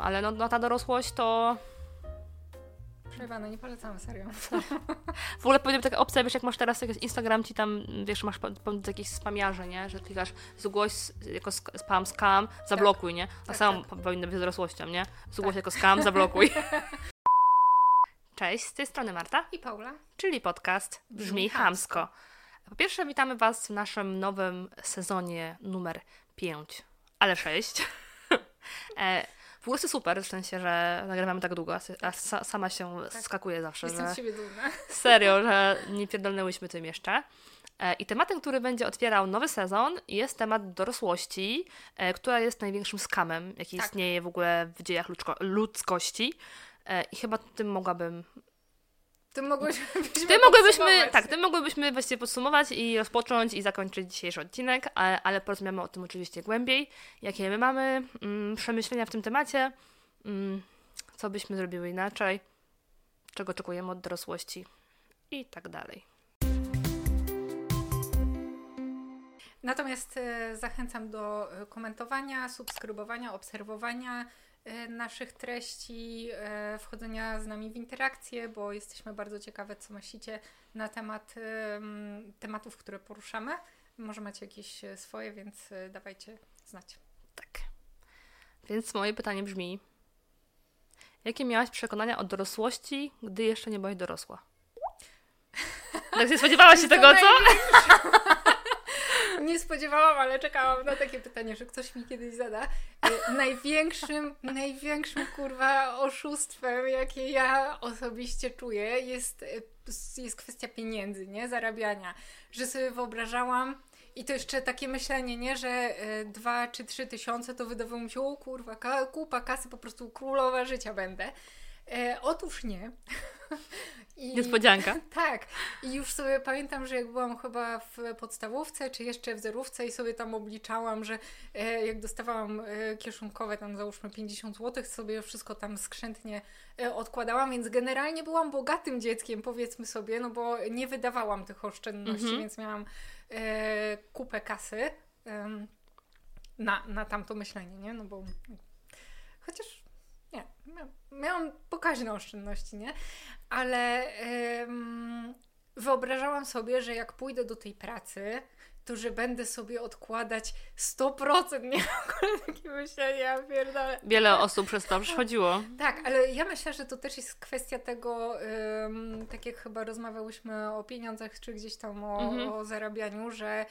Ale no, no ta dorosłość to... Przejwane, nie polecam, serio. W ogóle powiem taka opcja, wiesz, jak masz teraz Instagram ci tam, wiesz, masz jakieś spamiarze, nie? Że klikasz zgłoś jako spam, scam, zablokuj, nie? A Tak, samo tak. powinno być z dorosłością, nie? Zgłoś jako scam, zablokuj. Cześć, z tej strony Marta, I Paula. czyli podcast Brzmi Chamsko. Po pierwsze witamy Was w naszym nowym sezonie numer 5, ale 6. e, w ogóle jest super, w sensie, że nagrywamy tak długo, a, sa, sama się skakuje zawsze, Jestem że... z siebie dumna. Serio, że nie pierdolnęłyśmy tym jeszcze. E, I tematem, który będzie otwierał nowy sezon, jest temat dorosłości, e, która jest największym skamem, jaki Tak. istnieje w ogóle w dziejach ludzko- ludzkości. E, I chyba tym mogłabym. Tym mogłyśmy Tym mogłybyśmy, tak, tym mogłybyśmy właściwie podsumować i rozpocząć i zakończyć dzisiejszy odcinek, ale, ale porozmawiamy o tym oczywiście głębiej, jakie my mamy mm, przemyślenia w tym temacie, mm, co byśmy zrobiły inaczej, czego oczekujemy od dorosłości i tak dalej. Natomiast e, zachęcam do e, komentowania, subskrybowania, obserwowania naszych treści, e, wchodzenia z nami w interakcję, bo jesteśmy bardzo ciekawe, co myślicie na temat em, tematów, które poruszamy. Może macie jakieś swoje, więc dawajcie znać. Tak. Więc moje pytanie brzmi: jakie miałaś przekonania o dorosłości, gdy jeszcze nie byłaś dorosła? Tak się spodziewałaś się tego, co? Nie spodziewałam, ale czekałam na takie pytanie, że ktoś mi kiedyś zada. E, Największym, największym kurwa oszustwem, jakie ja osobiście czuję, jest, e, jest kwestia pieniędzy, nie? Zarabiania. Że sobie wyobrażałam i to jeszcze takie myślenie, nie? Że e, dwa czy trzy tysiące to wydawało mi się, o kurwa, kupa kasy, po prostu królowa życia będę. E, otóż nie. I... Niespodzianka. Tak. I już sobie pamiętam, że jak byłam chyba w podstawówce, czy jeszcze w zerówce i sobie tam obliczałam, że e, jak dostawałam e, kieszonkowe, tam załóżmy 50 zł, sobie wszystko tam skrzętnie e, odkładałam, więc generalnie byłam bogatym dzieckiem, powiedzmy sobie, no bo nie wydawałam tych oszczędności, Mhm. więc miałam e, kupę kasy na, na tamto myślenie, nie? No bo chociaż miałam pokaźne oszczędności, nie? Ale wyobrażałam sobie, że jak pójdę do tej pracy, to że będę sobie odkładać 100%, nie? Ogóle takie myślenie, ja pierdolę. Wiele osób przez to przechodziło. Tak, ale ja myślę, że to też jest kwestia tego, ym, tak jak chyba rozmawiałyśmy o pieniądzach, czy gdzieś tam o, Mhm. o zarabianiu, że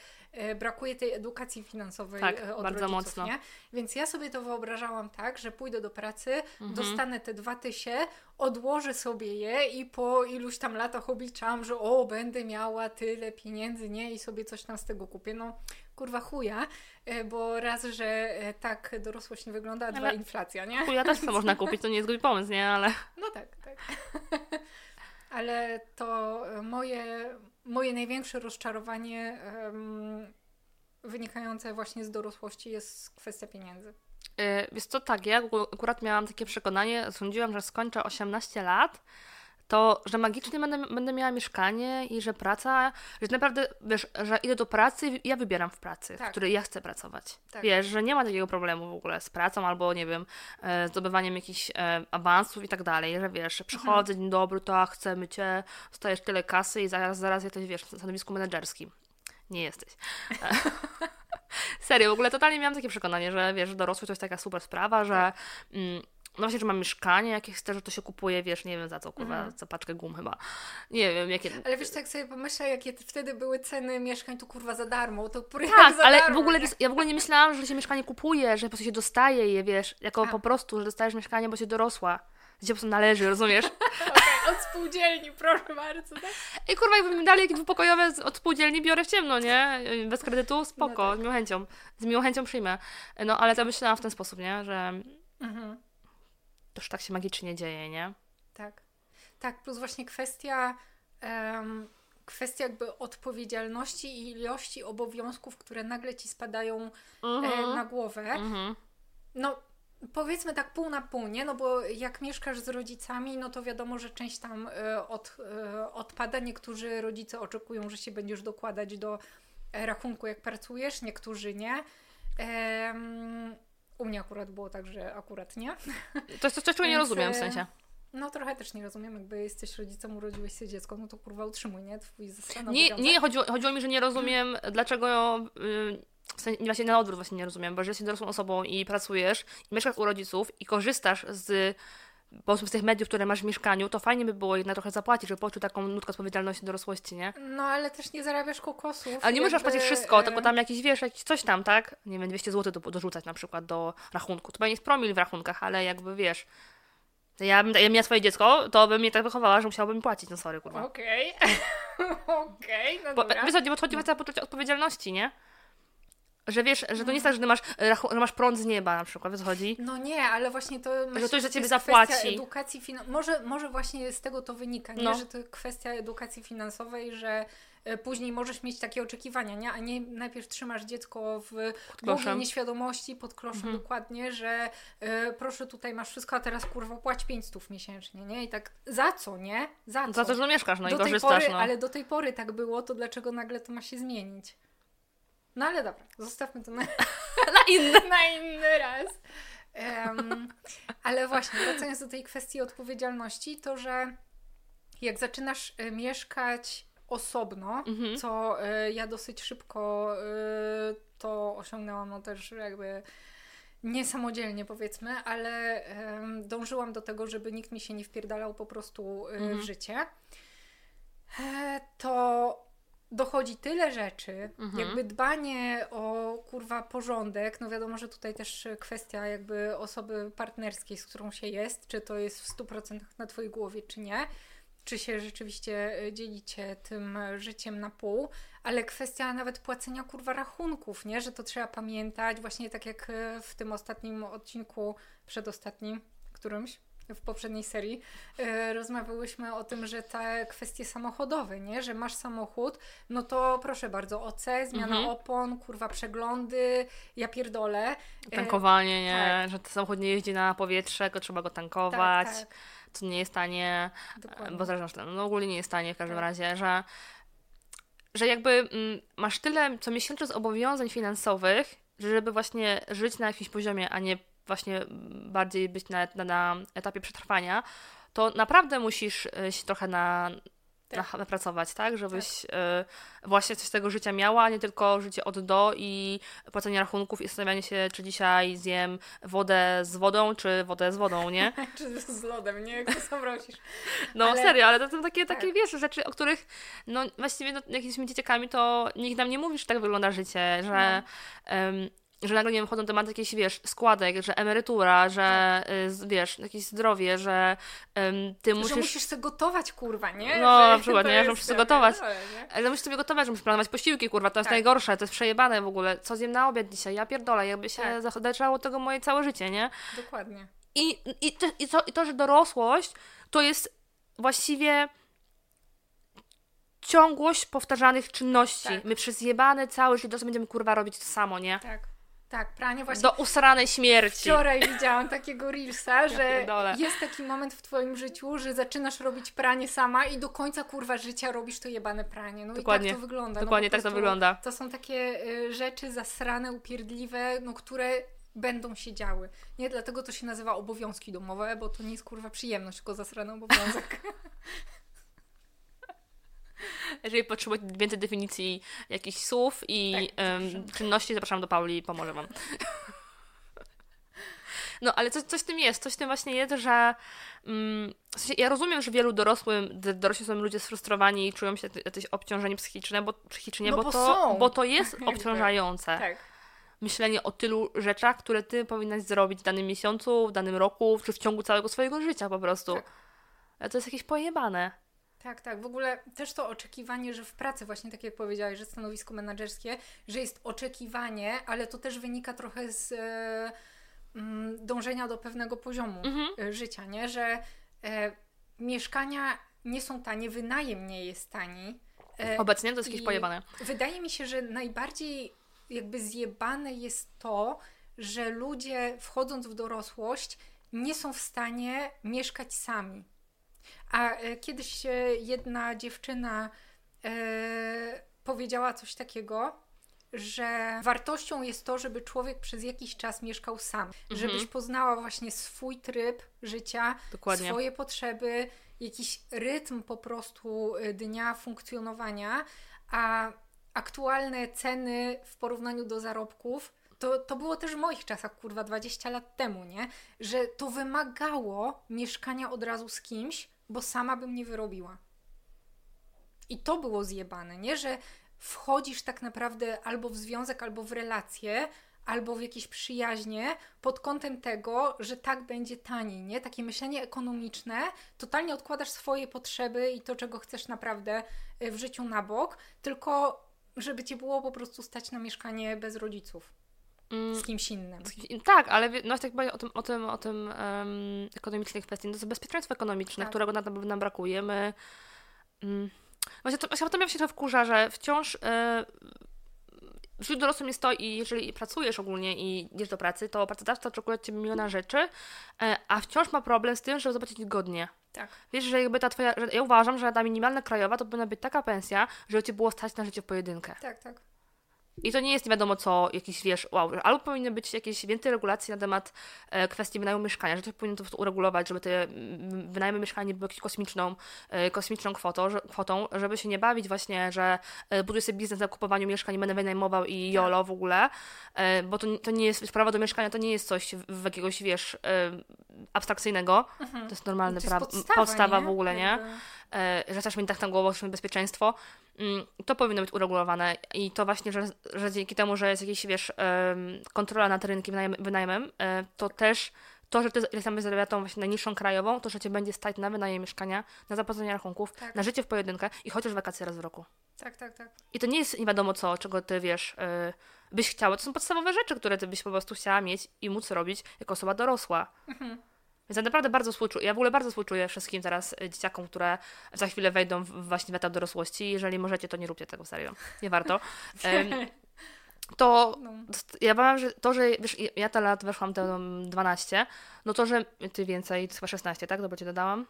y, brakuje tej edukacji finansowej Tak, y, od bardzo rodziców, mocno. Nie? Więc ja sobie to wyobrażałam tak, że pójdę do pracy, Mhm. dostanę te dwa tysie, odłożę sobie je i po iluś tam latach obliczałam, że o, będę miała tyle pieniędzy, nie? I sobie coś tam z tego kupię. No, kurwa chuja, y, bo raz, że y, tak dorosłość nie wygląda, a dwa inflacja, nie? Chuja też to można kupić, to nie jest głupi pomysł, nie? Ale No tak, tak. Ale to e, moje, moje największe rozczarowanie em, wynikające właśnie z dorosłości jest kwestia pieniędzy. Yy, Wiesz co, tak, ja akurat miałam takie przekonanie, sądziłam, że skończę 18 lat, to, że magicznie będę, będę miała mieszkanie i że praca, że naprawdę, wiesz, że idę do pracy i ja wybieram w pracy, Tak. w której ja chcę pracować. Tak. Wiesz, że nie ma takiego problemu w ogóle z pracą albo, nie wiem, e, zdobywaniem jakichś e, awansów i tak dalej, że wiesz, że przychodzę, dzień dobry, to chcemy cię, dostajesz tyle kasy i zaraz, zaraz jesteś, wiesz, na stanowisku menedżerskim. Nie jesteś. Serio, w ogóle totalnie miałam takie przekonanie, że wiesz, dorosłość to jest taka super sprawa, że mm, no właśnie, że mam mieszkanie, jakie chcę, że to się kupuje, wiesz, nie wiem za co, kurwa, Mhm. za paczkę gum chyba. Nie wiem, jakie... Ale wiesz, tak sobie pomyślę, jakie wtedy były ceny mieszkań, to kurwa za darmo, to Tak, za ale darmo, w ogóle nie? ja w ogóle nie myślałam, że się mieszkanie kupuje, że po prostu się dostaje je, wiesz, jako A. po prostu, że dostajesz mieszkanie, bo się dorosła. Ci po prostu należy, rozumiesz? Okej, od spółdzielni, proszę bardzo, tak? I kurwa, jakby mi dali jakieś dwupokojowe od spółdzielni, biorę w ciemno, nie? Bez kredytu, spoko, No tak. z miłą chęcią. Z miłą chęcią przyjmę. No, ale to myślałam w ten sposób, nie? Że Mhm. to już tak się magicznie dzieje, nie? Tak. Tak, plus właśnie kwestia, em, kwestia jakby odpowiedzialności i ilości obowiązków, które nagle ci spadają e, na głowę. Mhm. No, powiedzmy tak pół na pół, nie? No bo jak mieszkasz z rodzicami, no to wiadomo, że część tam e, od, e, odpada. Niektórzy rodzice oczekują, że się będziesz dokładać do e, rachunku, jak pracujesz, niektórzy nie. Em, U mnie akurat było tak, że akurat nie. To jest coś, czego nie rozumiem w sensie. No trochę też nie rozumiem, jakby jesteś rodzicem, urodziłeś sobie dziecko, no to kurwa utrzymuj, nie? Twój zasrany Nie, nie chodziło, chodziło mi, że nie rozumiem, dlaczego. Yy, sensie, właśnie na odwrót właśnie nie rozumiem, bo że jesteś dorosłą osobą i pracujesz i mieszkasz u rodziców i korzystasz z powiedzmy z tych mediów, które masz w mieszkaniu, to fajnie by było jednak trochę zapłacić, żeby poczuł taką nutkę odpowiedzialności dorosłości, nie? No ale też nie zarabiasz kokosów. Ale nie możesz jakby, płacić wszystko, e, tylko tam jakiś, wiesz, jakiś coś tam, tak? Nie wiem, 200 zł do, dorzucać na przykład do rachunku. To pewnie jest promil w rachunkach, ale jakby, wiesz, ja bym, ja miała swoje dziecko, to bym mnie tak wychowała, że musiałabym płacić, no sorry, kurwa. Okej. Okej, no Bo, dobra. wiesz, chodzi, chodzi o poczucie odpowiedzialności, nie? Że wiesz, że to nie jest tak, że masz, e, że masz prąd z nieba na przykład, wiesz co chodzi? No nie, ale właśnie to myślę, ktoś za ciebie jest zapłaci. kwestia edukacji finan- może, może właśnie z tego to wynika, nie? No. że to kwestia edukacji finansowej, że e, później możesz mieć takie oczekiwania, nie? a nie najpierw trzymasz dziecko w głowie nieświadomości, pod kloszem Mhm. dokładnie, że e, proszę tutaj masz wszystko, a teraz kurwa płać 500 miesięcznie, nie? I tak za co, nie? Za co? Za to, że mieszkasz, no i do tej korzystasz, pory, no. Ale do tej pory tak było, to dlaczego nagle to ma się zmienić? No ale dobra, zostawmy to na, Na inne. na inny raz. Em, ale właśnie, wracając do tej kwestii odpowiedzialności, to że jak zaczynasz e, mieszkać osobno, Mhm. co e, ja dosyć szybko e, to osiągnęłam, no też jakby niesamodzielnie powiedzmy, ale em, dążyłam do tego, żeby nikt mi się nie wpierdalał po prostu Mhm. w życie, to dochodzi tyle rzeczy, Mhm. jakby dbanie o kurwa porządek, no wiadomo, że tutaj też kwestia jakby osoby partnerskiej, z którą się jest, czy to jest w 100% na twojej głowie, czy nie, czy się rzeczywiście e, dzielicie tym życiem na pół, ale kwestia nawet płacenia kurwa rachunków, nie, że to trzeba pamiętać, właśnie tak jak e, w tym ostatnim odcinku, przedostatnim, którymś, w poprzedniej serii e, rozmawiałyśmy o tym, że te kwestie samochodowe, nie? Że masz samochód, no to proszę bardzo, OC, zmiana Mhm. opon, kurwa przeglądy, ja pierdolę. E, Tankowanie, nie? tak. Że ten samochód nie jeździ na powietrze, tylko trzeba go tankować. Tak, tak, Co nie jest tanie, dokładnie. bo że no ogólnie nie jest tanie w każdym Tak. razie, że, że jakby mm, masz tyle co miesięcznie zobowiązań finansowych, że żeby właśnie żyć na jakimś poziomie, a nie właśnie bardziej być na, na, na etapie przetrwania, to naprawdę musisz y, się trochę na, Tak. na, napracować, tak? Żebyś y, właśnie coś z tego życia miała, a nie tylko życie od do i płacenie rachunków i zastanawianie się, czy dzisiaj zjem wodę z wodą, czy wodę z wodą, nie? Czy z lodem, nie? Jak to zamrozisz. No Ale- serio, ale to są takie, takie Tak. wiesz, rzeczy, o których no właściwie no, jak jesteśmy dzieciakami, to nikt nam nie mówi, że tak wygląda życie, że, No. Że nagle nie wiem, wchodzą tematy jakichś, wiesz, składek, że emerytura, że Tak. y, wiesz, jakieś zdrowie, że ty Że musisz... musisz sobie gotować, kurwa, nie? No, że na przykład, nie? Że musisz sobie gotować. Ale musisz sobie gotować, że musisz planować posiłki, kurwa, to jest Tak. najgorsze, to jest przejebane w ogóle. Co zjem na obiad dzisiaj? Ja pierdolę, jakby się Tak. zachodeczało tego moje całe życie, nie? Dokładnie. I, i, to, i, to, I to, że dorosłość to jest właściwie ciągłość powtarzanych czynności. Tak. My przez jebane całe życie będziemy kurwa robić to samo, nie? Tak. Tak, pranie właśnie. Do usranej śmierci. Wczoraj widziałam takiego reelsa, że pierdolę. jest taki moment w twoim życiu, że zaczynasz robić pranie sama i do końca kurwa życia robisz to jebane pranie. No Dokładnie. i tak to wygląda. Dokładnie no, tak to wygląda. To są takie y, rzeczy zasrane, upierdliwe, no które będą się działy. Nie dlatego to się nazywa obowiązki domowe, bo to nie jest kurwa przyjemność, tylko zasrany obowiązek. Jeżeli potrzebujecie więcej definicji jakichś słów i Tak, zapraszam. czynności, zapraszam do Pauli i pomoże Wam. No, ale coś, coś w tym jest, coś w tym właśnie jest, że mm, w sensie ja rozumiem, że wielu dorosłym, dorośli są ludzie sfrustrowani i czują się jakieś obciążenie psychiczne, bo, psychicznie, No bo, bo to, bo to jest Jakby. obciążające. tak. Myślenie o tylu rzeczach, które ty powinnaś zrobić w danym miesiącu, w danym roku, czy w ciągu całego swojego życia po prostu. Tak. Ale to jest jakieś pojebane. Tak, tak. W ogóle też to oczekiwanie, że w pracy, właśnie tak jak powiedziałeś, że stanowisko menedżerskie, że jest oczekiwanie, ale to też wynika trochę z e, mm, dążenia do pewnego poziomu Mhm. e, życia, nie? Że e, mieszkania nie są tanie, wynajem nie jest tani. E, Obecnie to jest jakieś pojebane. Wydaje mi się, że najbardziej jakby zjebane jest to, że ludzie wchodząc w dorosłość nie są w stanie mieszkać sami. A e, kiedyś e, jedna dziewczyna e, powiedziała coś takiego, że wartością jest to, żeby człowiek przez jakiś czas mieszkał sam. Mhm. Żebyś poznała właśnie swój tryb życia, Dokładnie. swoje potrzeby, jakiś rytm po prostu y, dnia funkcjonowania, a aktualne ceny w porównaniu do zarobków. To, to było też w moich czasach, kurwa, 20 lat temu, nie? Że to wymagało mieszkania od razu z kimś, bo sama bym nie wyrobiła. I to było zjebane, nie? Że wchodzisz tak naprawdę albo w związek, albo w relacje, albo w jakieś przyjaźnie pod kątem tego, że tak będzie taniej, nie? Takie myślenie ekonomiczne, totalnie odkładasz swoje potrzeby i to, czego chcesz naprawdę y, w życiu na bok, tylko żeby cię było po prostu stać na mieszkanie bez rodziców, z kimś innym. Tak, ale no tak jak o tym, o tym, o tym um, ekonomicznej kwestii, no to jest bezpieczeństwo ekonomiczne, Tak. którego na pewno nam brakuje. My, mm, właśnie to, właśnie mnie się to wkurza, że wciąż e, w życiu dorosłym jest to i jeżeli pracujesz ogólnie i idziesz do pracy, to pracodawca oczekuje od Ciebie miliona rzeczy, e, a wciąż ma problem z tym, żeby zobaczyć godnie. Tak. Wiesz, że jakby ta twoja, ja uważam, że ta minimalna krajowa to powinna być taka pensja, żeby Cię było stać na życie w pojedynkę. Tak, tak. I to nie jest nie wiadomo co, jakiś wiesz, wow, albo powinny być jakieś więcej regulacji na temat e, kwestii wynajmu mieszkania, że to po prostu uregulować, żeby te wynajmy mieszkania nie były jakąś kosmiczną, e, kosmiczną kwotą, że, kwotą, żeby się nie bawić właśnie, że e, buduję sobie biznes na kupowaniu mieszkań, będę wynajmował i jolo w ogóle, e, bo to, to nie jest, prawo do mieszkania to nie jest coś w, w jakiegoś, wiesz, e, abstrakcyjnego, to jest normalne To prawo, podstawa, podstawa w ogóle, nie? Jakby- że też mieć tak na głowę, że bezpieczeństwo, mm, to powinno być uregulowane i to właśnie, że, że dzięki temu, że jest jakaś, wiesz, kontrola nad rynkiem wynajmem, e, to też to, że ty tam zarabia tą właśnie najniższą krajową, to, że cię będzie stać na wynajem mieszkania, na zapłacenie rachunków, Tak. na życie w pojedynkę i chociaż wakacje raz w roku. Tak, tak, tak. I to nie jest nie wiadomo co, czego ty wiesz, e, byś chciała. To są podstawowe rzeczy, które ty byś po prostu chciała mieć i móc robić jako osoba dorosła. Więc ja naprawdę bardzo współczuję, ja w ogóle bardzo współczuję wszystkim teraz e, dzieciakom, które za chwilę wejdą w, właśnie w etap dorosłości. Jeżeli możecie, to nie róbcie tego serio. Nie warto. To No. ja powiem, że to, że wiesz, ja te lat weszłam te um, 12, no to, że ty więcej, chyba 16, tak? Dobrze ci dodałam?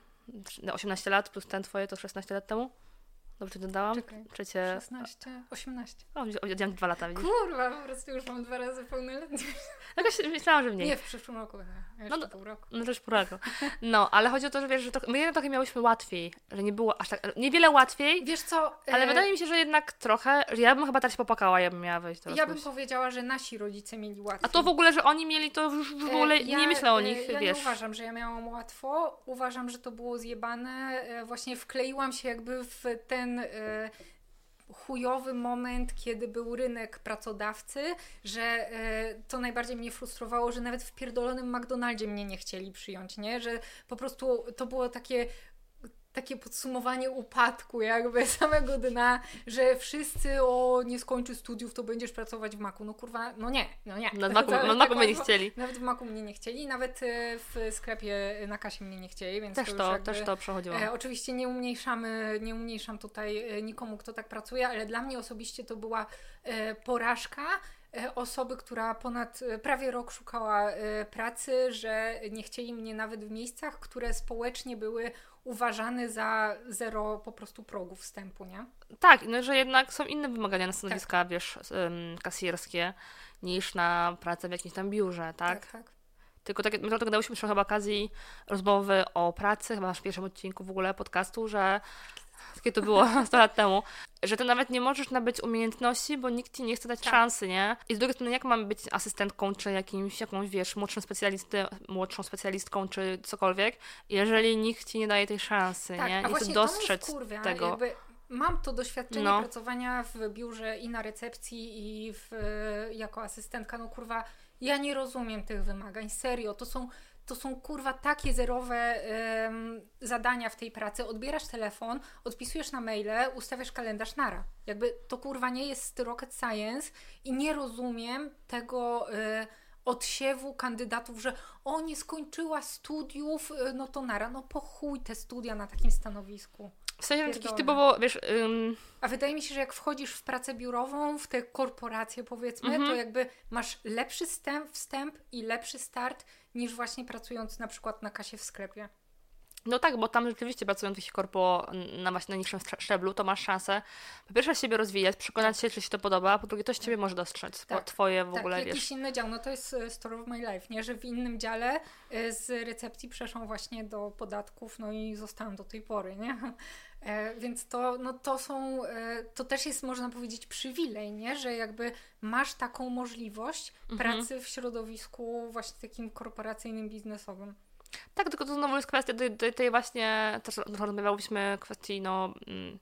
18 lat plus ten twoje to 16 lat temu? Dobrze dodałam? Czekaj. Cię... 16, 18. O, odjąłem dwa lata, widzisz? Kurwa, po prostu już mam dwa razy pełnoletnie. Jakoś myślałam, że mniej. Nie, w przyszłym roku. Jeszcze No, pół roku. No też poragu. No, ale chodzi o to, że wiesz, że to, my jednak trochę miałyśmy łatwiej, że nie było aż tak, niewiele łatwiej, Wiesz co? ale e, wydaje mi się, że jednak trochę, że ja bym chyba teraz się popłakała, ja bym miała wejść do Ja bym powiedziała, że nasi rodzice mieli łatwiej. A to w ogóle, że oni mieli to już w ogóle, E, nie myślę o e, nich, ja wiesz. nie uważam, że ja miałam łatwo. Uważam, że to było zjebane. E, Właśnie wkleiłam się jakby w ten e, chujowy moment, kiedy był rynek pracodawcy, że e, to najbardziej mnie frustrowało, że nawet w pierdolonym McDonaldzie mnie nie chcieli przyjąć, nie? Że po prostu to było takie takie podsumowanie upadku jakby samego dna, że wszyscy o nie skończy studiów, to będziesz pracować w Maku. No kurwa, no nie, no nie. Na Macu, To- na tak by nie chcieli. Nawet w Maku mnie nie chcieli, nawet w sklepie na kasie mnie nie chcieli, więc Też to, to, jakby, też to przechodziło. E, oczywiście nie umniejszamy, nie umniejszam tutaj e, nikomu, kto tak pracuje, ale dla mnie osobiście to była e, porażka osoby, która ponad e, prawie rok szukała e, pracy, że nie chcieli mnie nawet w miejscach, które społecznie były uważane za zero po prostu progów wstępu, nie? Tak, no że jednak są inne wymagania na Tak. stanowiska, wiesz, em, kasjerskie, niż na pracę w jakimś tam biurze, tak? tak. tak. Tylko tak, my dlatego dałyśmy trochę chyba okazji rozmowy o pracy, chyba w pierwszym odcinku w ogóle podcastu, że takie to było 100 lat temu, że ty nawet nie możesz nabyć umiejętności, bo nikt ci nie chce dać Tak. szansy, nie? I z drugiej strony, jak mamy być asystentką, czy jakimś, jakąś, wiesz, młodszym specjalisty, młodszą specjalistką, czy cokolwiek, jeżeli nikt ci nie daje tej szansy, Tak, nie? a I właśnie dostrzec to tego. Jakby mam to doświadczenie No. pracowania w biurze i na recepcji i w, jako asystentka, no kurwa, ja nie rozumiem tych wymagań, serio, to są to są kurwa takie zerowe em, zadania w tej pracy. Odbierasz telefon, odpisujesz na maile, ustawiasz kalendarz nara. Jakby to kurwa nie jest rocket science i nie rozumiem tego e, odsiewu kandydatów, że o nie skończyła studiów, e, no to nara. No po chuj te studia na takim stanowisku. W sensie takich typowo, wiesz, ym, A wydaje mi się, że jak wchodzisz w pracę biurową, w te korporacje powiedzmy, Mhm. to jakby masz lepszy wstęp, wstęp i lepszy start niż właśnie pracując na przykład na kasie w sklepie. No tak, bo tam rzeczywiście pracując w korpo na właśnie najniższym szczeblu, to masz szansę po pierwsze siebie rozwijać, przekonać się, czy ci to podoba, a po drugie coś ciebie może dostrzec, tak. twoje w tak, ogóle, jakiś wiesz. inny dział, no to jest e, Story of My Life, nie? Że w innym dziale e, z recepcji przeszłam właśnie do podatków, no i zostałam do tej pory, nie? E, więc to, no to są, e, to też jest można powiedzieć przywilej, nie? Że jakby masz taką możliwość mhm. pracy w środowisku właśnie takim korporacyjnym, biznesowym. Tak, tylko to znowu jest kwestia tej, tej, właśnie, też rozmawiałyśmy kwestii, no, mm,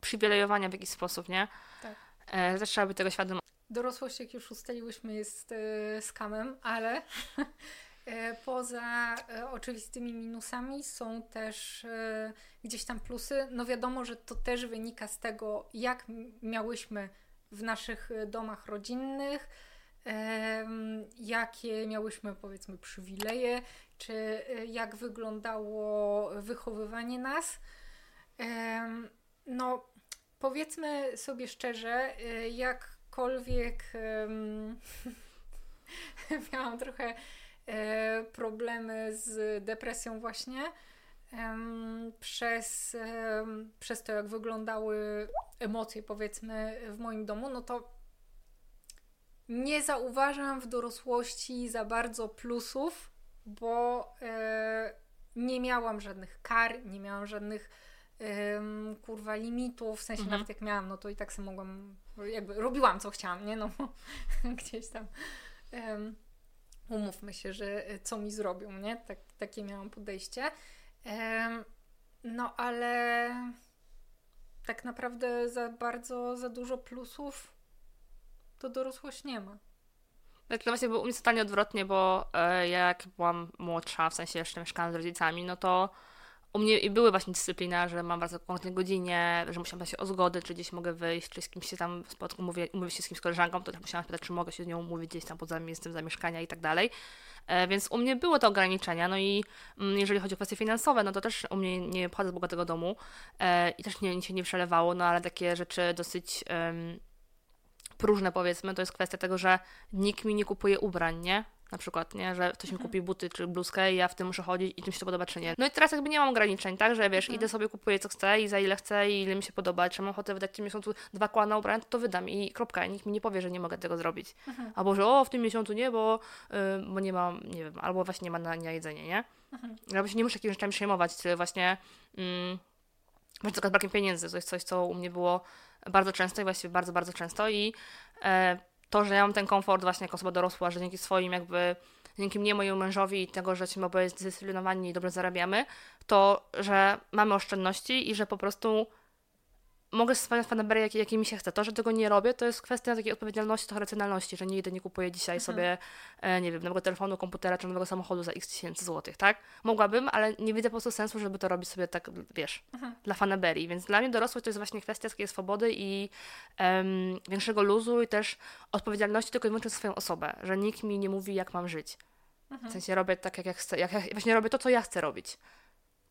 przywilejowania w jakiś sposób, nie? Tak. E, też trzeba być tego świadom. Dorosłość, jak już ustaliłyśmy, jest e, skamem, ale poza e, oczywistymi minusami są też e, gdzieś tam plusy. No wiadomo, że to też wynika z tego, jak miałyśmy w naszych e, domach rodzinnych, jakie miałyśmy powiedzmy przywileje, czy jak wyglądało wychowywanie nas. No, powiedzmy sobie szczerze, jakkolwiek miałam trochę e, problemy z depresją właśnie przez, przez to, jak wyglądały emocje, powiedzmy, w moim domu, no to nie zauważam w dorosłości za bardzo plusów, bo e, nie miałam żadnych kar, nie miałam żadnych e, kurwa limitów, w sensie mhm. nawet jak miałam, no to i tak sobie mogłam, jakby robiłam co chciałam, nie? No gdzieś tam um, umówmy się, że e, co mi zrobią, nie? Tak, takie miałam podejście. No ale tak naprawdę za bardzo, za dużo plusów to dorosłość nie ma. Tak, no właśnie było u mnie totalnie odwrotnie, bo e, jak byłam młodsza, w sensie jeszcze mieszkałam z rodzicami, no to u mnie i były właśnie dyscyplina, że mam bardzo konkretne godzinie, że musiałam się o zgodę, czy gdzieś mogę wyjść, czy z kimś się tam spotkać, mówię, umówić się z kimś koleżanką, to też musiałam spytać, czy mogę się z nią umówić gdzieś tam poza miejscem zamieszkania i tak dalej. E, więc u mnie były te ograniczenia, no i mm, jeżeli chodzi o kwestie finansowe, no to też u mnie nie pochodzę z bogatego domu e, i też nie, się nie przelewało, no ale takie rzeczy dosyć próżne powiedzmy, to jest kwestia tego, że nikt mi nie kupuje ubrań, nie? Na przykład, nie? Że ktoś mi mhm. kupi buty czy bluzkę i ja w tym muszę chodzić i tym się to podoba, czy nie. No i teraz jakby nie mam ograniczeń, tak? Że wiesz, mhm. idę sobie, kupuję co chcę i za ile chcę i ile mi się podoba. Czy mam ochotę wydać w tym miesiącu dwa koła na ubrania, to, to wydam i kropka. Nikt mi nie powie, że nie mogę tego zrobić. Mhm. Albo, że o, w tym miesiącu nie, bo, yy, bo nie mam, nie wiem, albo właśnie nie ma na, na jedzenie, nie? Mhm. Ja się nie muszę jakimiś rzeczami przejmować, czy właśnie... Yy, na przykład brakiem pieniędzy, to jest coś, co u mnie było bardzo często i właściwie bardzo, bardzo często i e, to, że ja mam ten komfort właśnie jako osoba dorosła, że dzięki swoim jakby, dzięki mnie, mojemu mężowi i tego, że jesteśmy oboje zdyscyplinowani i dobrze zarabiamy, to, że mamy oszczędności i że po prostu mogę spełniać fanabery, jakie, jakie mi się chce. To, że tego nie robię, to jest kwestia takiej odpowiedzialności, trochę racjonalności, że nie idę, nie kupuję dzisiaj mhm. sobie, e, nie wiem, nowego telefonu, komputera czy nowego samochodu za x tysięcy złotych, tak? Mogłabym, ale nie widzę po prostu sensu, żeby to robić sobie tak, wiesz, mhm. dla fanaberii. Więc dla mnie dorosłość to jest właśnie kwestia takiej swobody i um, większego luzu i też odpowiedzialności tylko i wyłącznie za swoją osobę, że nikt mi nie mówi, jak mam żyć. Mhm. W sensie robię tak, jak ja chcę, jak ja, właśnie robię to, co ja chcę robić.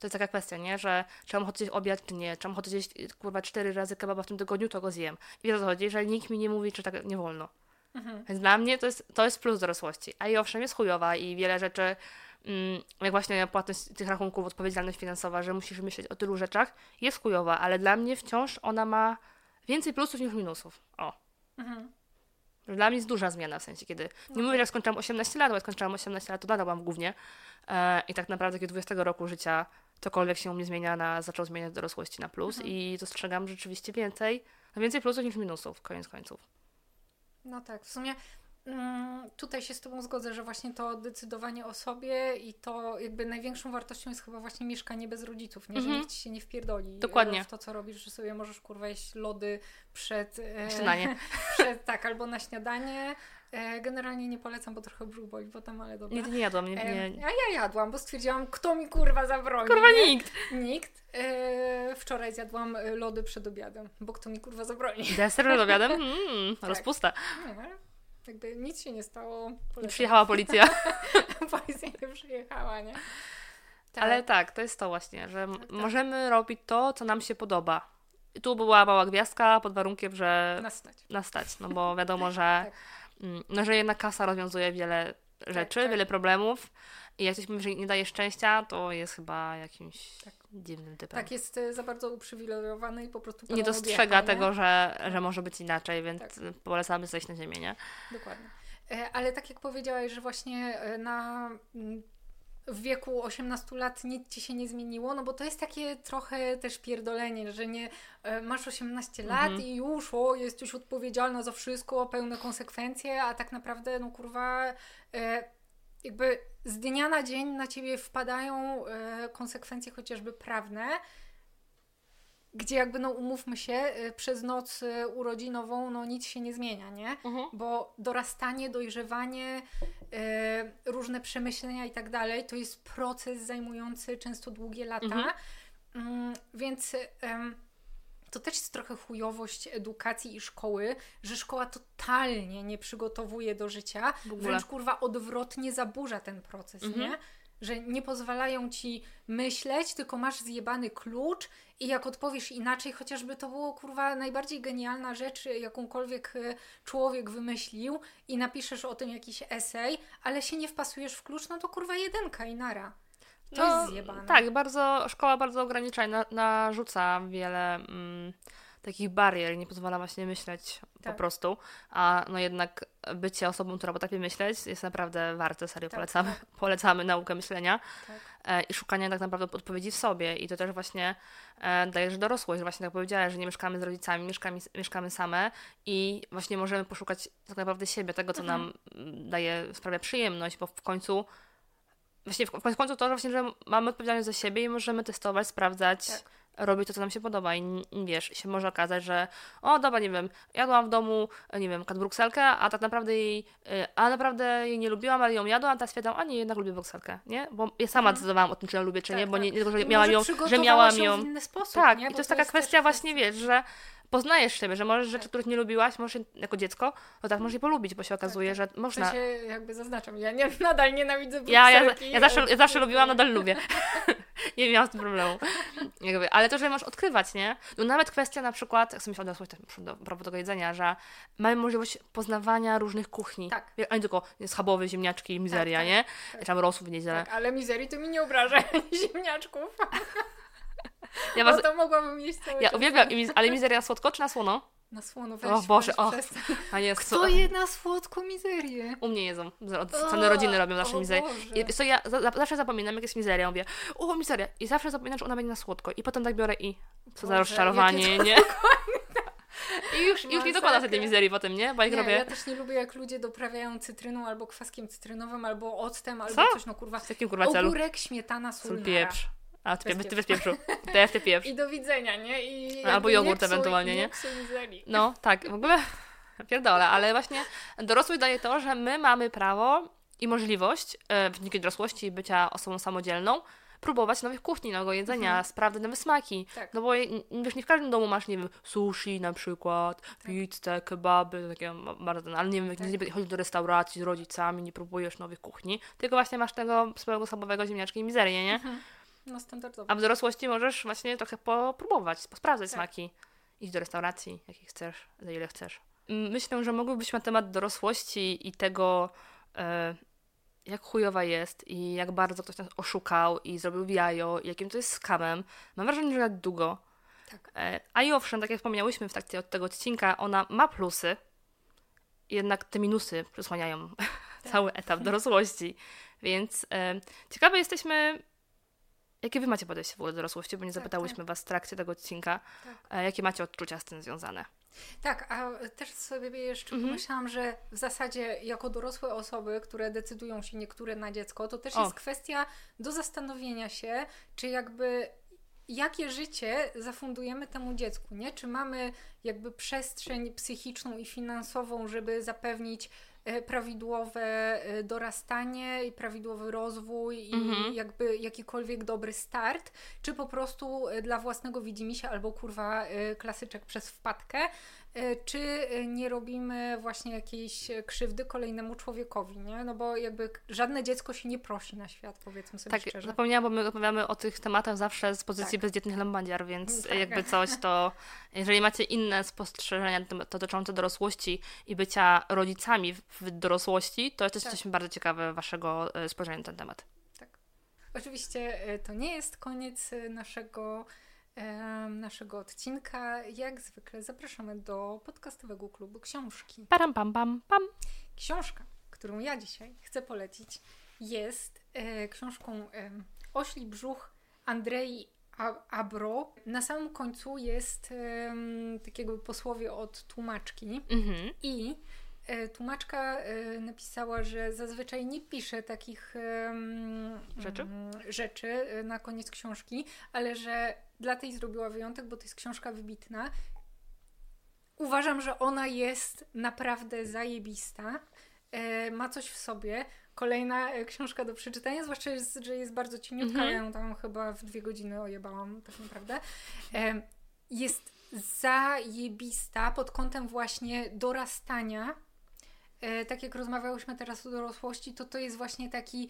To jest taka kwestia, nie? Że czy mam ochotę obiad, czy nie. Czy mam ochotę zjeść, kurwa, cztery razy kebaba w tym tygodniu, to go zjem. I o to chodzi, że nikt mi nie mówi, czy tak nie wolno. Mhm. Więc dla mnie to jest, to jest plus dorosłości. A i owszem, jest chujowa i wiele rzeczy, mm, jak właśnie płatność tych rachunków, odpowiedzialność finansowa, że musisz myśleć o tylu rzeczach, jest chujowa, ale dla mnie wciąż ona ma więcej plusów niż minusów. O. Mhm. Dla mnie jest duża zmiana, w sensie, kiedy. Nie mówię, że skończyłam 18 lat, bo jak skończyłam 18 lat, to nadal byłam głównie. E, I tak naprawdę, kiedy 20 roku życia cokolwiek się u mnie zmienia, na, zaczął zmieniać dorosłości na plus mhm. i dostrzegam rzeczywiście więcej, no więcej plusów niż minusów, koniec końców. No tak, w sumie mm, tutaj się z Tobą zgodzę, że właśnie to decydowanie o sobie i to jakby największą wartością jest chyba właśnie mieszkanie bez rodziców, nie? Że mhm. nikt Ci się nie wpierdoli Dokładnie. w to, co robisz, że sobie możesz kurwa jeść lody przed... E, śniadanie. przed, tak, albo na śniadanie, generalnie nie polecam, bo trochę brzuch boli potem, ale dobra. Nie, nie jadłam. Nie, nie. A ja jadłam, bo stwierdziłam, kto mi kurwa zabroni. Kurwa nikt. Nikt. E, wczoraj zjadłam e, lody przed obiadem, bo kto mi kurwa zabroni. Deser przed obiadem? Mm, tak. Rozpusta. Nie, jakby nic się nie stało. Polecam. Przyjechała policja. policja nie przyjechała, nie? Tak. Ale tak, to jest to właśnie, że tak, tak. możemy robić to, co nam się podoba. I tu była mała gwiazdka pod warunkiem, że nastać. Nastać, no bo wiadomo, że tak. No, że jednak kasa rozwiązuje wiele rzeczy, tak. wiele problemów. I jak ktoś mówi, że nie daje szczęścia, to jest chyba jakimś Tak. dziwnym typem. Tak, jest e, za bardzo uprzywilejowany i po prostu nie dostrzega odjechał, nie? tego, że, że może być inaczej, więc Tak. polecamy zejść na ziemię, nie? Dokładnie. E, Ale tak jak powiedziałaś, że właśnie e, na mm, w wieku 18 lat nic ci się nie zmieniło, no bo to jest takie trochę też pierdolenie, że nie e, masz 18 lat Mhm. i już o, jesteś odpowiedzialna za wszystko, pełne konsekwencje, a tak naprawdę no kurwa e, jakby z dnia na dzień na ciebie wpadają e, konsekwencje chociażby prawne, gdzie jakby no umówmy się, e, przez noc e, urodzinową no nic się nie zmienia, nie? bo dorastanie, dojrzewanie, e, różne przemyślenia i tak dalej, to jest proces zajmujący często długie lata. Mhm. Mm, więc to też jest trochę chujowość edukacji i szkoły, że szkoła totalnie nie przygotowuje do życia, wręcz kurwa odwrotnie zaburza ten proces, Mhm. nie? Że nie pozwalają ci myśleć, tylko masz zjebany klucz i jak odpowiesz inaczej, chociażby to było kurwa najbardziej genialna rzecz, jakąkolwiek e, człowiek wymyślił i napiszesz o tym jakiś esej, ale się nie wpasujesz w klucz, no to kurwa jedenka i nara. To No, jest zjebane. Tak, bardzo, szkoła bardzo ogranicza i na, narzuca wiele mm, takich barier, nie pozwala właśnie myśleć po Tak. prostu, a no jednak bycie osobą, która potrafi myśleć jest naprawdę warte, serio Tak, polecamy, polecamy naukę myślenia Tak. e, i szukania tak naprawdę odpowiedzi w sobie i to też właśnie e, dajesz dorosłość, że właśnie tak powiedziałaś, że nie mieszkamy z rodzicami, mieszkamy, mieszkamy same i właśnie możemy poszukać tak naprawdę siebie, tego co Mhm. nam daje, sprawia przyjemność, bo w końcu właśnie w, w końcu to, że właśnie, że mamy odpowiedzialność za siebie i możemy testować, sprawdzać, Tak. Robić to, co nam się podoba. I wiesz, się może okazać, że o, dobra, nie wiem, jadłam w domu, nie wiem, kat brukselkę, a tak naprawdę jej, y, a naprawdę jej nie lubiłam, ale ją jadłam, a teraz stwierdzam, a nie, jednak lubię brukselkę, nie? Bo ja sama decydowałam o tym, czy ją lubię, czy Mhm. Tak, nie, bo tak. nie, nie tylko, że miałam ją, że miałam ją w inny sposób, Tak, nie? i Bo to jest taka kwestia właśnie, wiesz, że poznajesz siebie, że możesz rzeczy, Tak. których nie lubiłaś, możesz jako dziecko, to tak możesz je polubić, bo się okazuje, tak. że W można. sensie jakby zaznaczam, ja nie, nadal nienawidzę Ja, ja, brukselki, ja, zawsze, ja zawsze lubiłam, nadal lubię. nie miałam z tym problemu. Jakby, ale to, że możesz odkrywać, nie? No nawet kwestia na przykład, jak sobie się odniosłaś też do prawo tego jedzenia, że mamy możliwość poznawania różnych kuchni. Tak. A nie tylko schabowe, ziemniaczki, mizeria, tak, nie? tak. Tam rosów w niedzielę. Tak, ale mizerii to mi nie obraża ziemniaczków. Ja, was, to mogłabym jeść cały ja czas. uwielbiam, ale mizeria słodko czy na słono? Na słono weź, O Boże, o. przestań. A nie, Kto je na słodko mizerię? U mnie jedzą. Od strony rodziny robią nasze mizerie. I, co, ja za, zawsze zapominam, jak jest mizeria. Mówię, o, mizeria. I zawsze zapominam, że ona będzie na słodko. I potem tak biorę i co za Boże, rozczarowanie, jakie nie? I już, już nie dokłada sobie tej mizerii potem, nie? Bo jak Nie, robię... ja też nie lubię, jak ludzie doprawiają cytryną albo kwaskiem cytrynowym, albo octem, albo Co? coś, no kurwa. W jakim kurwa celu? Ogórek, śmietana, sól, Sól, pieprz. A, ty, Bez ty bez pieprzu. Też ty pieprz. I do widzenia, nie? I Albo jogurt nie psuj- ewentualnie, nie? mizerii. No, tak, w ogóle pierdolę, ale właśnie dorosłość daje to, że my mamy prawo i możliwość e, w dzięki dorosłości bycia osobą samodzielną próbować nowych kuchni, nowego jedzenia, Mhm. sprawdzać nowe smaki. Tak. No bo wiesz, nie w każdym domu masz, nie wiem, sushi na przykład, pizzę, kebaby, takie bardzo, ten- ale nie wiem, Tak. nie chodzisz do restauracji z rodzicami, nie próbujesz nowych kuchni, tylko właśnie masz tego swojego sabowego ziemniaczki i mizerię, nie? No standardowo. A w dorosłości możesz właśnie trochę popróbować, posprawdzać Tak. smaki. Iść do restauracji, jakich chcesz, za ile chcesz. Myślę, że mogłybyśmy na temat dorosłości i tego, e, jak chujowa jest i jak bardzo ktoś nas oszukał i zrobił jajo i jakim to jest skamem. Mam wrażenie, że nawet długo. Tak. E, a i owszem, tak jak wspomniałyśmy w trakcie od tego odcinka, ona ma plusy, jednak te minusy przysłaniają cały etap dorosłości. Więc e, ciekawe jesteśmy, jakie wy macie podejście w ogóle do dorosłości, bo nie Tak, zapytałyśmy was w trakcie tego odcinka, Tak. e, jakie macie odczucia z tym związane. Tak, a też sobie jeszcze Mhm. pomyślałam, że w zasadzie jako dorosłe osoby, które decydują się niektóre na dziecko, to też O. jest kwestia do zastanowienia się, czy jakby jakie życie zafundujemy temu dziecku, nie? Czy mamy jakby przestrzeń psychiczną i finansową, żeby zapewnić prawidłowe e, dorastanie i prawidłowy rozwój i Mhm. jakby jakikolwiek dobry start, czy po prostu e, dla własnego widzimisię albo kurwa e, klasyczek przez wpadkę e, czy nie robimy właśnie jakiejś krzywdy kolejnemu człowiekowi, nie? No bo jakby żadne dziecko się nie prosi na świat, powiedzmy sobie tak, szczerze. Tak, zapomniałam, bo my rozmawiamy o tych tematach zawsze z pozycji tak. bezdzietnych lambandiar, więc tak. jakby coś to, jeżeli macie inne spostrzeżenia dotyczące dorosłości i bycia rodzicami w dorosłości, to też tak. jesteśmy bardzo ciekawe waszego e, spojrzenia na ten temat. Tak. Oczywiście e, to nie jest koniec naszego naszego odcinka. Jak zwykle zapraszamy do podcastowego klubu książki. Param pam pam pam. Książka, którą ja dzisiaj chcę polecić, jest e, książką e, Ośli brzuch Andrei Abro. Na samym końcu jest e, takiego posłowie od tłumaczki mhm. i tłumaczka e, napisała, że zazwyczaj nie pisze takich rzeczy? rzeczy e, na koniec książki, ale że dla tej zrobiła wyjątek, bo to jest książka wybitna. Uważam, że ona jest naprawdę zajebista. E, ma coś w sobie. Kolejna e, książka do przeczytania, zwłaszcza, że jest bardzo cieniutka. Mhm. Ja ją tam chyba w dwie godziny ojebałam, tak naprawdę. E, jest zajebista pod kątem właśnie dorastania. Tak jak rozmawiałyśmy teraz o dorosłości, to to jest właśnie taki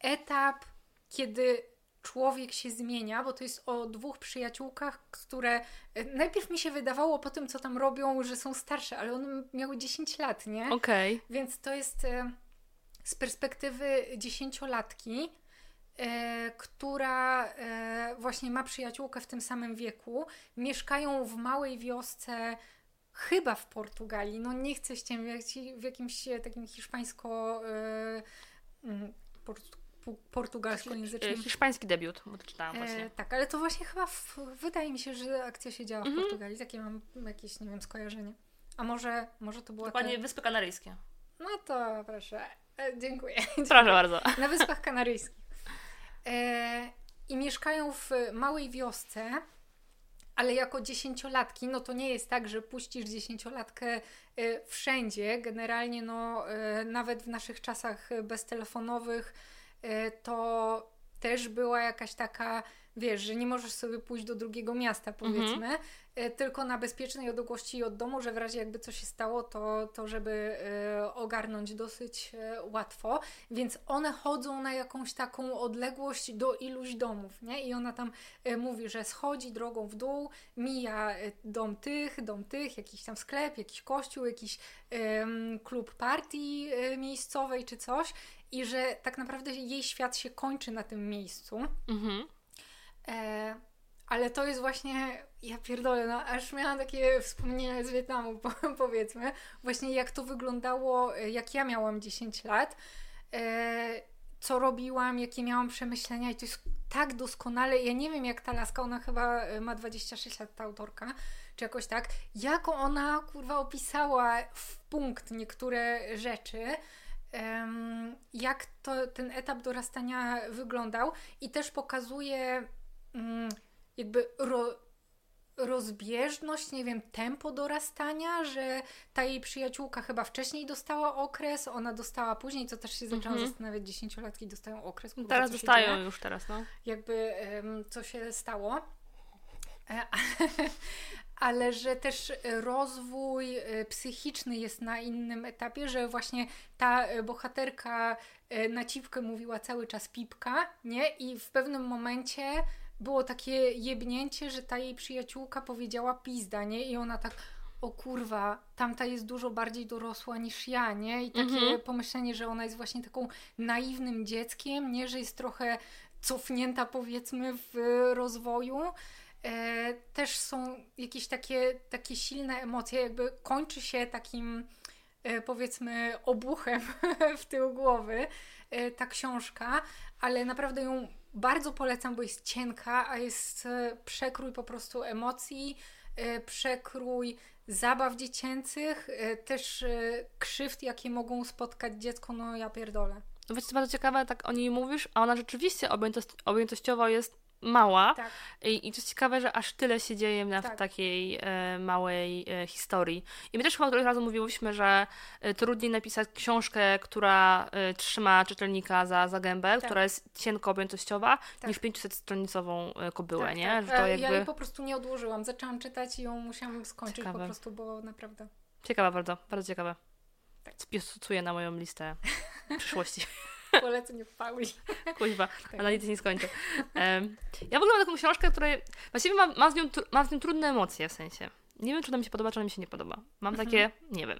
etap, kiedy człowiek się zmienia, bo to jest o dwóch przyjaciółkach, które e, najpierw mi się wydawało po tym, co tam robią, że są starsze, ale one miały 10 lat, nie? Okej. Okay. Więc to jest e, z perspektywy dziesięciolatki, e, która właśnie ma przyjaciółkę w tym samym wieku. Mieszkają w małej wiosce chyba w Portugalii. No nie chcę ściemniać w jakimś takim hiszpańsko mm, portugalskojęzycznym. E, hiszpański debiut, bo to czytałam właśnie. E, tak, ale to właśnie chyba w, wydaje mi się, że akcja się działa w mm -hmm. Portugalii. Takie mam jakieś, nie wiem, skojarzenie. A może, może to była. Dokładnie te... Wyspy Kanaryjskie. No to proszę. E, dziękuję. Proszę bardzo. Na Wyspach Kanaryjskich. E, I mieszkają w małej wiosce, ale jako dziesięciolatki, no to nie jest tak, że puścisz dziesięciolatkę e, wszędzie. Generalnie, no, e, nawet w naszych czasach beztelefonowych E, to też była jakaś taka, wiesz, że nie możesz sobie pójść do drugiego miasta, powiedzmy, mhm. tylko na bezpiecznej odległości od domu, że w razie jakby coś się stało, to, to żeby e, ogarnąć dosyć łatwo. Więc one chodzą na jakąś taką odległość do iluś domów, nie? I ona tam mówi, że schodzi drogą w dół, mija dom tych, dom tych, jakiś tam sklep, jakiś kościół, jakiś klub partii miejscowej czy coś i że tak naprawdę jej świat się kończy na tym miejscu. Mhm. E, ale to jest właśnie, ja pierdolę, no aż miałam takie wspomnienia z Wietnamu, po, powiedzmy, właśnie jak to wyglądało, e, jak ja miałam 10 lat, e, co robiłam, jakie miałam przemyślenia i to jest tak doskonale, ja nie wiem jak ta laska, ona chyba e, ma 26 lat, ta autorka, czy jakoś tak, jako ona, kurwa, opisała w punkt niektóre rzeczy, jak to, ten etap dorastania wyglądał i też pokazuje jakby ro, rozbieżność, nie wiem, tempo dorastania, że ta jej przyjaciółka chyba wcześniej dostała okres, ona dostała później, co też się zaczęłam mm -hmm. zastanawiać, dziesięciolatki dostają okres. Kurwa, teraz dostają już teraz, no. Jakby co się stało. E, ale że też rozwój e, psychiczny jest na innym etapie, że właśnie ta e, bohaterka e, na cipkę mówiła cały czas pipka, nie? I w pewnym momencie było takie jebnięcie, że ta jej przyjaciółka powiedziała pizda, nie? I ona tak o kurwa, tamta jest dużo bardziej dorosła niż ja, nie? I takie mhm. pomyślenie, że ona jest właśnie taką naiwnym dzieckiem, nie? Że jest trochę cofnięta powiedzmy w rozwoju e, też są jakieś takie, takie silne emocje, jakby kończy się takim e, powiedzmy obuchem w tył głowy e, ta książka, ale naprawdę ją bardzo polecam, bo jest cienka, a jest e, przekrój po prostu emocji, e, przekrój zabaw dziecięcych, e, też krzywd, jakie mogą spotkać dziecko, no ja pierdolę. Wiecie, co bardzo ciekawe, tak o niej mówisz, a ona rzeczywiście objętościowo jest mała. Tak. I, I to jest ciekawe, że aż tyle się dzieje na, Tak. w takiej e, małej e, historii. I my też chyba któregoś razu mówiłyśmy, że e, trudniej napisać książkę, która e, trzyma czytelnika za, za gębę, Tak. która jest cienko objętościowa, Tak. niż 500-stronicową e, kobyłę, tak, nie? tak. Że to E, jakby... Ja jej po prostu nie odłożyłam. Zaczęłam czytać i ją musiałam skończyć Ciekawe. po prostu, bo naprawdę. Ciekawe bardzo, bardzo ciekawe. Tak. Spisuję na moją listę przyszłości. Polecenie Pauli. Kuźwa, Tak. ale nic nie skończę. Em, ja w ogóle mam taką książkę, której właściwie mam, mam, z nią, mam z nią trudne emocje w sensie. Nie wiem, czy ona mi się podoba, czy ona mi się nie podoba. Mam Mhm. takie, nie wiem.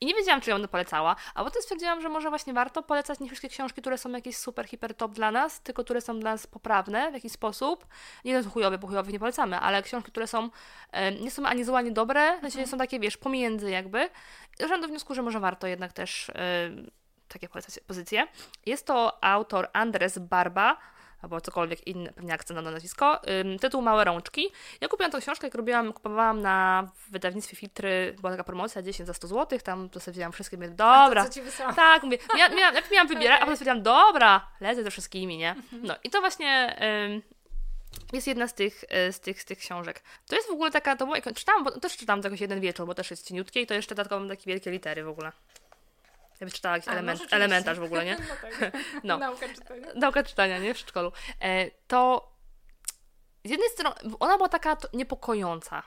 I nie wiedziałam, czy ją będę polecała, a potem stwierdziłam, że może właśnie warto polecać nie wszystkie książki, które są jakieś super, hiper top dla nas, tylko które są dla nas poprawne w jakiś sposób. Nie są chujowe, bo chujowych nie polecamy, ale książki, które są, em, nie są ani złe, ani dobre, w sensie Mhm. są takie, wiesz, pomiędzy jakby. Doszłam do wniosku, że może warto jednak też em, takie pozycje. Jest to autor Andres Barba, albo cokolwiek inny, pewnie akcent na nazwisko. Ym, tytuł Małe Rączki. Ja kupiłam tę książkę, jak robiłam, kupowałam na wydawnictwie Filtry, była taka promocja 10 za 100 zł, tam wzięłam wszystkie, mówię, A dobra. Tak, mówię, mia, mia, najpierw miałam wybierać, a Okej. potem stwierdziłam, dobra, lecę ze wszystkimi, nie? No i to właśnie ym, jest jedna z tych, y, z, tych, z tych książek. To jest w ogóle taka, to było, czytałam, bo też czytałam to jakoś jeden wieczór, bo też jest cieniutkie i to jeszcze dodatkowo mam takie wielkie litery w ogóle. Ja bym czytała jakiś no element, rzeczywiście. elementarz w ogóle, nie? No tak. No. Nauka czytania. nauka czytania, nie? W przedszkolu. E, to z jednej strony ona była taka niepokojąca.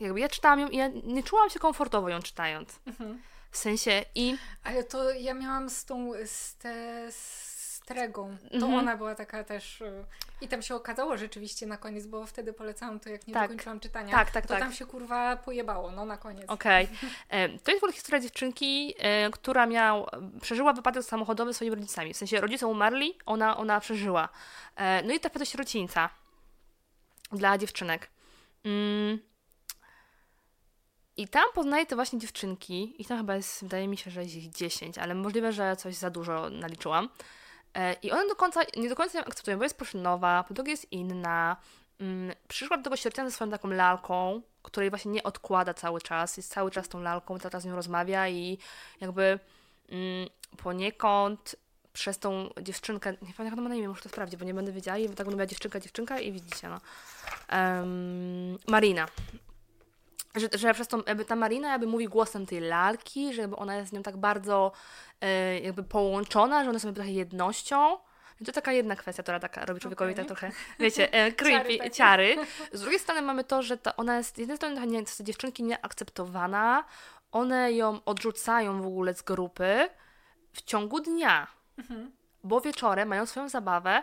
Jakby ja czytałam ją i ja nie czułam się komfortowo ją czytając. Mhm. W sensie i Ale to ja miałam z tą, z te, z Tregą. To Mhm. ona była taka też... y, I tam się okazało rzeczywiście na koniec, bo wtedy polecałam to, jak nie Tak. dokończyłam czytania. tak, tak, to tak. tam się kurwa pojebało, no na koniec. Okej. E, To jest w ogóle historia dziewczynki, e, która miał, przeżyła wypadek samochodowy z swoimi rodzicami. W sensie rodzice umarli, ona, ona przeżyła. E, No i trafia do sierocińca dla dziewczynek. Mm. I tam poznaje te właśnie dziewczynki. Ich tam chyba jest, wydaje mi się, że jest ich 10, ale możliwe, że coś za dużo naliczyłam. E, I one do końca, nie do końca ją akceptują, bo jest proszynowa, po drugie jest inna. Mm, Przyszła do tego sierocińca ze swoją taką lalką, której właśnie nie odkłada cały czas, jest cały czas tą lalką, cały czas z nią rozmawia i jakby mm, poniekąd przez tą dziewczynkę, nie pamiętam jak ona ma na imię, muszę to sprawdzić, bo nie będę wiedziała, i tak mówiła dziewczynka, dziewczynka i widzicie, no. Em, Marina. Że, że przez tą, jakby ta Marina jakby mówi głosem tej lalki, że jakby ona jest z nią tak bardzo e, jakby połączona, że one są jakby trochę jednością. I to taka jedna kwestia, która taka robi człowiekowi Okej. tak trochę, wiecie, e, creepy, takie. ciary. Z drugiej strony mamy to, że ta, ona jest z jednej strony nie, jest dziewczynki nieakceptowana, one ją odrzucają w ogóle z grupy w ciągu dnia, Mhm. bo wieczorem mają swoją zabawę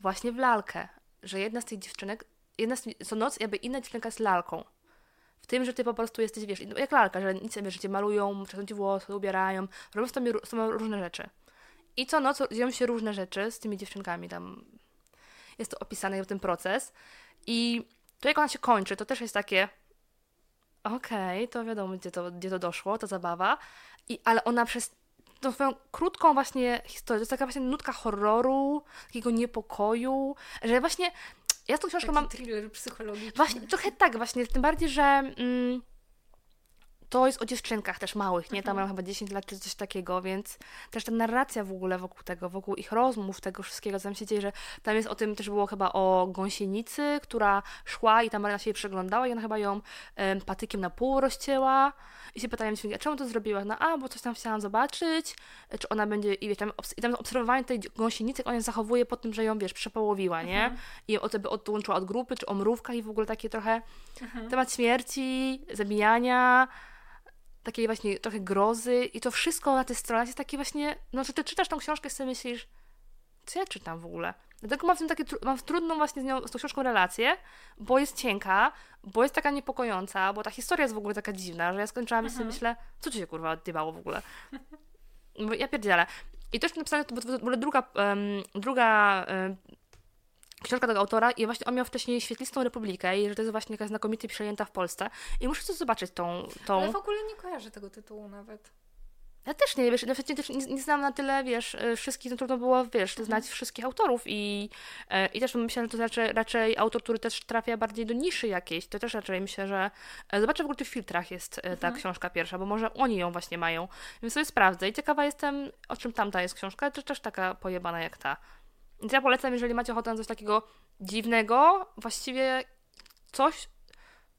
właśnie w lalkę, że jedna z tych dziewczynek, jedna z, co noc jakby inna dziewczynka jest lalką. Tym, że ty po prostu jesteś, wiesz, jak lalka, że nic, wiesz, że cię malują, czasem ci włosy ubierają, robią z tobą, różne rzeczy. I co noc dzieją się różne rzeczy z tymi dziewczynkami, tam jest to opisane ten proces. I to jak ona się kończy, to też jest takie okej, to wiadomo, gdzie to, gdzie to doszło, ta zabawa. I, ale ona przez tą swoją krótką właśnie historię, to jest taka właśnie nutka horroru, takiego niepokoju, że właśnie ja z tą książką Taki mam thriller psychologiczny. Właśnie, trochę tak właśnie, tym bardziej, że mm, to jest o dziewczynkach też małych, nie? Tam mają chyba 10 lat czy coś takiego, więc też ta narracja w ogóle wokół tego, wokół ich rozmów, tego wszystkiego, co tam się dzieje, że tam jest o tym, też było chyba o gąsienicy, która szła i ta Maryna się jej przeglądała i ona chyba ją em, patykiem na pół rozcięła i się pytają dziewczynki, a czemu to zrobiła? No a, bo coś tam chciałam zobaczyć, e, czy ona będzie, i wiesz, tam, obs- i tam obserwowanie tej gąsienicy, jak ona zachowuje po tym, że ją, wiesz, przepołowiła, nie? Mhm. I o to by odłączyła od grupy, czy o mrówkach i w ogóle takie trochę Mhm. temat śmierci, zabijania, takiej właśnie trochę grozy i to wszystko na tej stronie jest takie właśnie, no że ty czytasz tą książkę i sobie myślisz, co ja czytam w ogóle? Dlatego mam w tym takie, mam trudną właśnie z, nią, z tą książką relację, bo jest cienka, bo jest taka niepokojąca, bo ta historia jest w ogóle taka dziwna, że ja skończyłam i sobie myślę, co ci się kurwa odjebało w ogóle? Bo ja pierdzielę. I to jeszcze napisane, to w ogóle druga, em, druga em, książka tego autora i właśnie on miał wcześniej Świetlistą Republikę i że to jest właśnie jakaś znakomicie przyjęta w Polsce i muszę coś zobaczyć tą... tą... Ale w ogóle nie kojarzę tego tytułu nawet. Ja też nie, wiesz, nie, też nie, nie znam na tyle, wiesz, e, wszystkich, no trudno było, wiesz, Mhm. znać wszystkich autorów i, e, i też myślę, że to raczej, raczej autor, który też trafia bardziej do niszy jakiejś, to też raczej myślę, że e, zobaczę w ogóle, czy w filtrach jest e, ta Mhm. książka pierwsza, bo może oni ją właśnie mają, więc sobie sprawdzę i ciekawa jestem, o czym tamta jest książka, czy też taka pojebana jak ta. Więc ja polecam, jeżeli macie ochotę na coś takiego dziwnego, właściwie coś,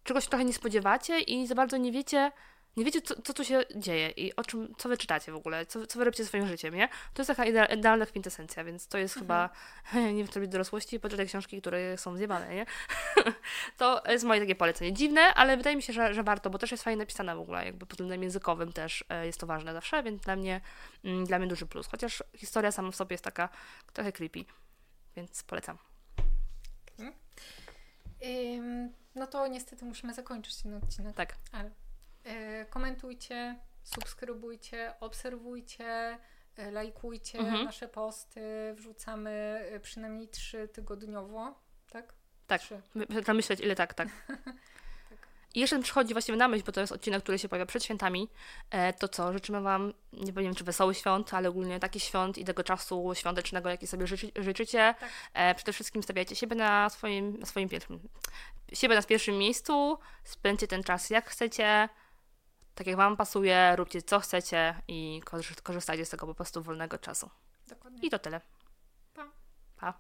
czegoś trochę nie spodziewacie i za bardzo nie wiecie, nie wiecie, co, co tu się dzieje i o czym, co wy czytacie w ogóle, co, co wy robicie swoim życiem, nie? To jest taka idea, idealna kwintesencja, więc to jest mhm. chyba, nie wiem, co robić dorosłości, poczytaj książki, które są zjebane, nie? to jest moje takie polecenie. Dziwne, ale wydaje mi się, że, że warto, bo też jest fajnie napisana w ogóle, jakby pod względem językowym też e, jest to ważne zawsze, więc dla mnie, mm, dla mnie duży plus. Chociaż historia sama w sobie jest taka trochę creepy, więc polecam. Mhm. no to niestety musimy zakończyć ten odcinek. Tak. Ale komentujcie, subskrybujcie, obserwujcie, e, lajkujcie mhm. nasze posty. Wrzucamy e, przynajmniej trzy tygodniowo, tak? Tak. Trzeba myśleć, ile tak, tak. tak. I jeszcze przychodzi właściwie na myśl, bo to jest odcinek, który się pojawia przed świętami, to co, życzymy Wam, nie wiem czy wesoły świąt, ale ogólnie taki świąt i tego czasu świątecznego, jaki sobie życzy, życzycie. Tak. Przede wszystkim stawiajcie siebie na swoim, na swoim pierwszym, siebie na pierwszym miejscu, spędźcie ten czas jak chcecie, tak jak Wam pasuje, róbcie co chcecie i korzystajcie z tego po prostu wolnego czasu. Dokładnie. I to tyle. Pa. Pa.